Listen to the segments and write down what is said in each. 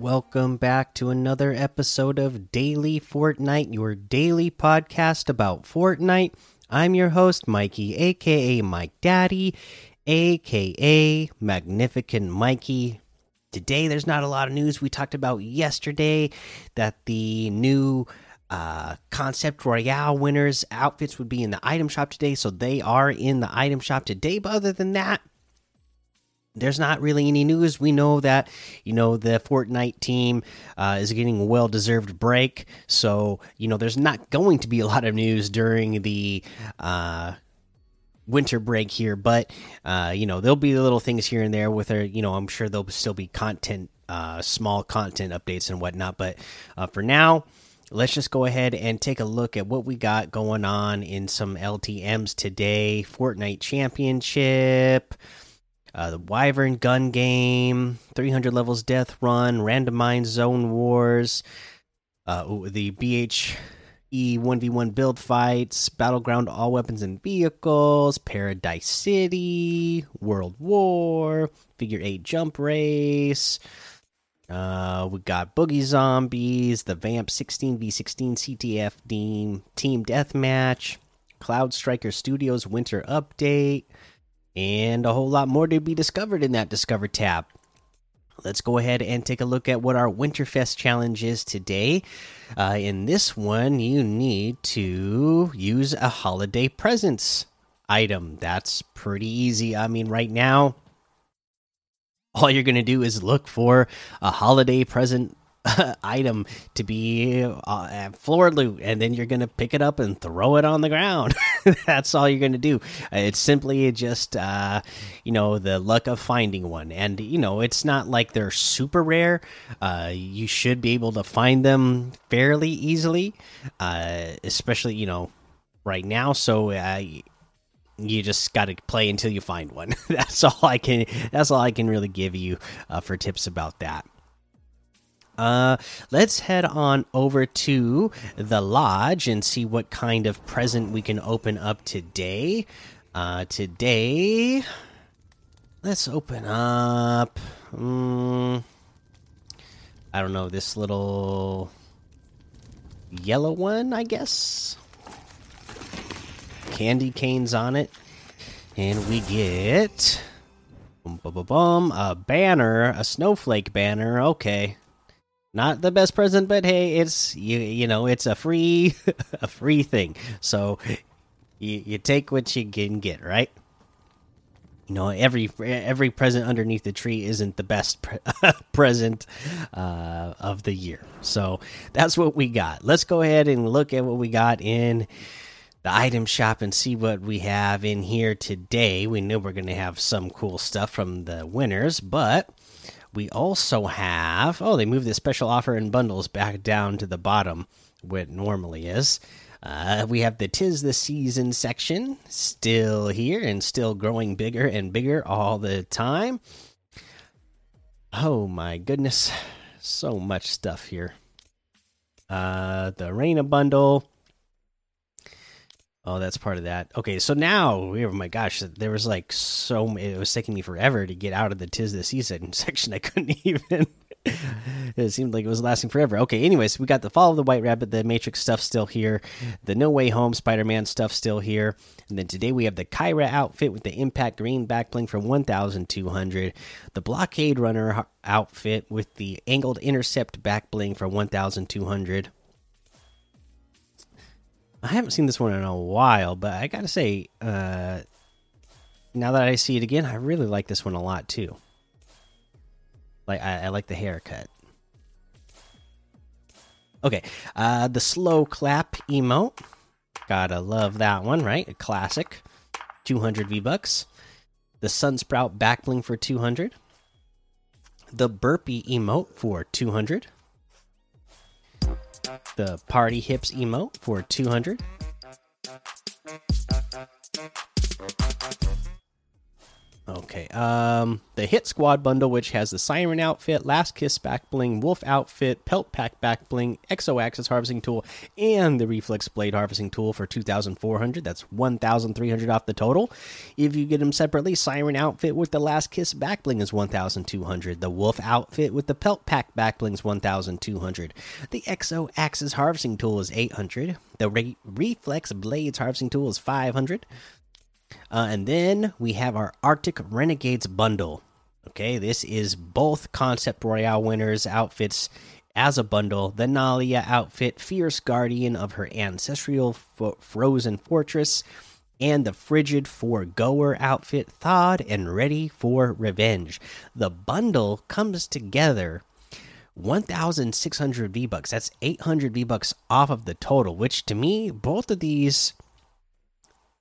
Welcome back to another episode of Daily Fortnite, your daily podcast about Fortnite. I'm your host, Mikey, aka Mike Daddy, aka Magnificent Mikey. Today, there's not a lot of news. We talked about yesterday that the new uh, Concept Royale winners' outfits would be in the item shop today, so they are in the item shop today. But other than that, there's not really any news. We know that you know the Fortnite team uh, is getting a well-deserved break, so you know there's not going to be a lot of news during the uh, winter break here. But uh, you know there'll be little things here and there with her. You know I'm sure there'll still be content, uh, small content updates and whatnot. But uh, for now. Let's just go ahead and take a look at what we got going on in some LTMs today. Fortnite Championship, uh, the Wyvern Gun Game, 300 levels Death Run, Randomized Zone Wars, uh, the BHE 1v1 build fights, Battleground All Weapons and Vehicles, Paradise City, World War, Figure 8 Jump Race. Uh, we got Boogie Zombies, the Vamp 16v16 CTF team, Team Deathmatch, Cloud Striker Studios Winter Update, and a whole lot more to be discovered in that Discover tab. Let's go ahead and take a look at what our Winterfest challenge is today. Uh, in this one, you need to use a holiday presents item. That's pretty easy. I mean, right now, all you're going to do is look for a holiday present item to be uh, floor loot and then you're going to pick it up and throw it on the ground that's all you're going to do it's simply just uh, you know the luck of finding one and you know it's not like they're super rare uh, you should be able to find them fairly easily uh, especially you know right now so uh, you just got to play until you find one. that's all I can. That's all I can really give you uh, for tips about that. Uh, let's head on over to the lodge and see what kind of present we can open up today. Uh, today, let's open up. Um, I don't know this little yellow one. I guess candy canes on it, and we get bum, bum, bum, a banner, a snowflake banner. Okay, not the best present, but hey, it's you you know it's a free a free thing, so you you take what you can get, right? You know, every every present underneath the tree isn't the best pre present uh, of the year, so that's what we got. Let's go ahead and look at what we got in the item shop and see what we have in here today. We know we're going to have some cool stuff from the winners, but we also have oh, they moved the special offer and bundles back down to the bottom where it normally is. Uh, we have the Tis the Season section still here and still growing bigger and bigger all the time. Oh my goodness, so much stuff here. Uh, the Reina bundle Oh, that's part of that. Okay, so now, we oh my gosh, there was like so it was taking me forever to get out of the tis the season section. I couldn't even. it seemed like it was lasting forever. Okay, anyways, we got the Fall of the White Rabbit, the Matrix stuff still here, the No Way Home Spider Man stuff still here, and then today we have the Kyra outfit with the Impact Green backbling for 1,200, the Blockade Runner outfit with the Angled Intercept backbling for 1,200 I haven't seen this one in a while, but I gotta say, uh, now that I see it again, I really like this one a lot too. Like I, I like the haircut. Okay, uh, the slow clap emote. Gotta love that one, right? A classic. 200 V bucks. The Sunsprout backbling for 200. The burpee emote for 200 the party hips emote for 200. Okay. Um, the Hit Squad bundle, which has the Siren outfit, Last Kiss back bling, Wolf outfit, Pelt Pack back bling, Exo Axis harvesting tool, and the Reflex Blade harvesting tool for 2,400. That's 1,300 off the total. If you get them separately, Siren outfit with the Last Kiss back bling is 1,200. The Wolf outfit with the Pelt Pack back bling is 1,200. The Exo Axis harvesting tool is 800. The Re Reflex Blades harvesting tool is 500. Uh, and then we have our Arctic Renegades bundle. Okay, this is both Concept Royale winners outfits as a bundle. The Nalia outfit, Fierce Guardian of her ancestral frozen fortress, and the Frigid Foregoer outfit, thawed and ready for revenge. The bundle comes together 1,600 V bucks. That's 800 V bucks off of the total, which to me, both of these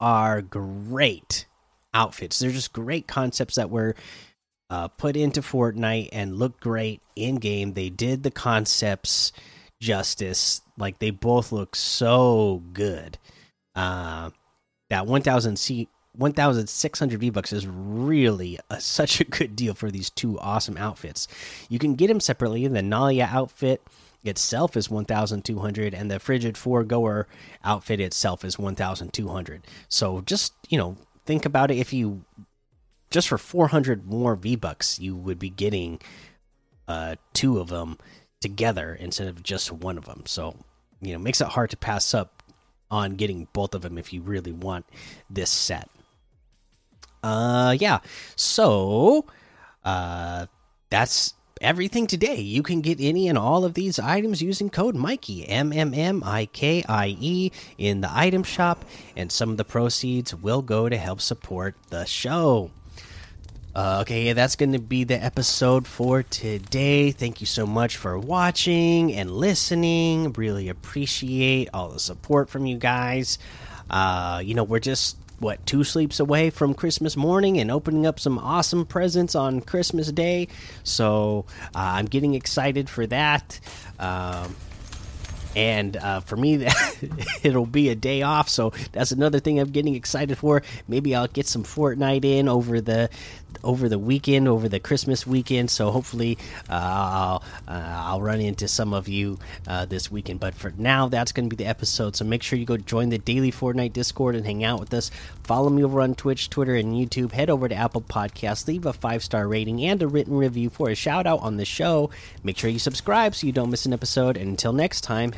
are great outfits. They're just great concepts that were uh, put into Fortnite and look great in game. They did the concepts justice. Like they both look so good. Uh, that 1000 C 1600 V bucks is really a, such a good deal for these two awesome outfits. You can get them separately. The Nalia outfit itself is 1200 and the frigid foregoer outfit itself is 1200 so just you know think about it. If you just for 400 more v bucks you would be getting uh two of them together instead of just one of them so you know makes it hard to pass up on getting both of them if you really want this set. Uh yeah. So uh that's everything today. You can get any and all of these items using code Mikey M M M I K I E in the item shop, and some of the proceeds will go to help support the show. Uh, okay, that's going to be the episode for today. Thank you so much for watching and listening. Really appreciate all the support from you guys. Uh, you know, we're just what two sleeps away from Christmas morning and opening up some awesome presents on Christmas Day. So uh, I'm getting excited for that. Um, and uh, for me, it'll be a day off, so that's another thing I'm getting excited for. Maybe I'll get some Fortnite in over the over the weekend, over the Christmas weekend. So hopefully, uh, I'll uh, I'll run into some of you uh, this weekend. But for now, that's going to be the episode. So make sure you go join the daily Fortnite Discord and hang out with us. Follow me over on Twitch, Twitter, and YouTube. Head over to Apple Podcasts, leave a five star rating and a written review for a shout out on the show. Make sure you subscribe so you don't miss an episode. And until next time,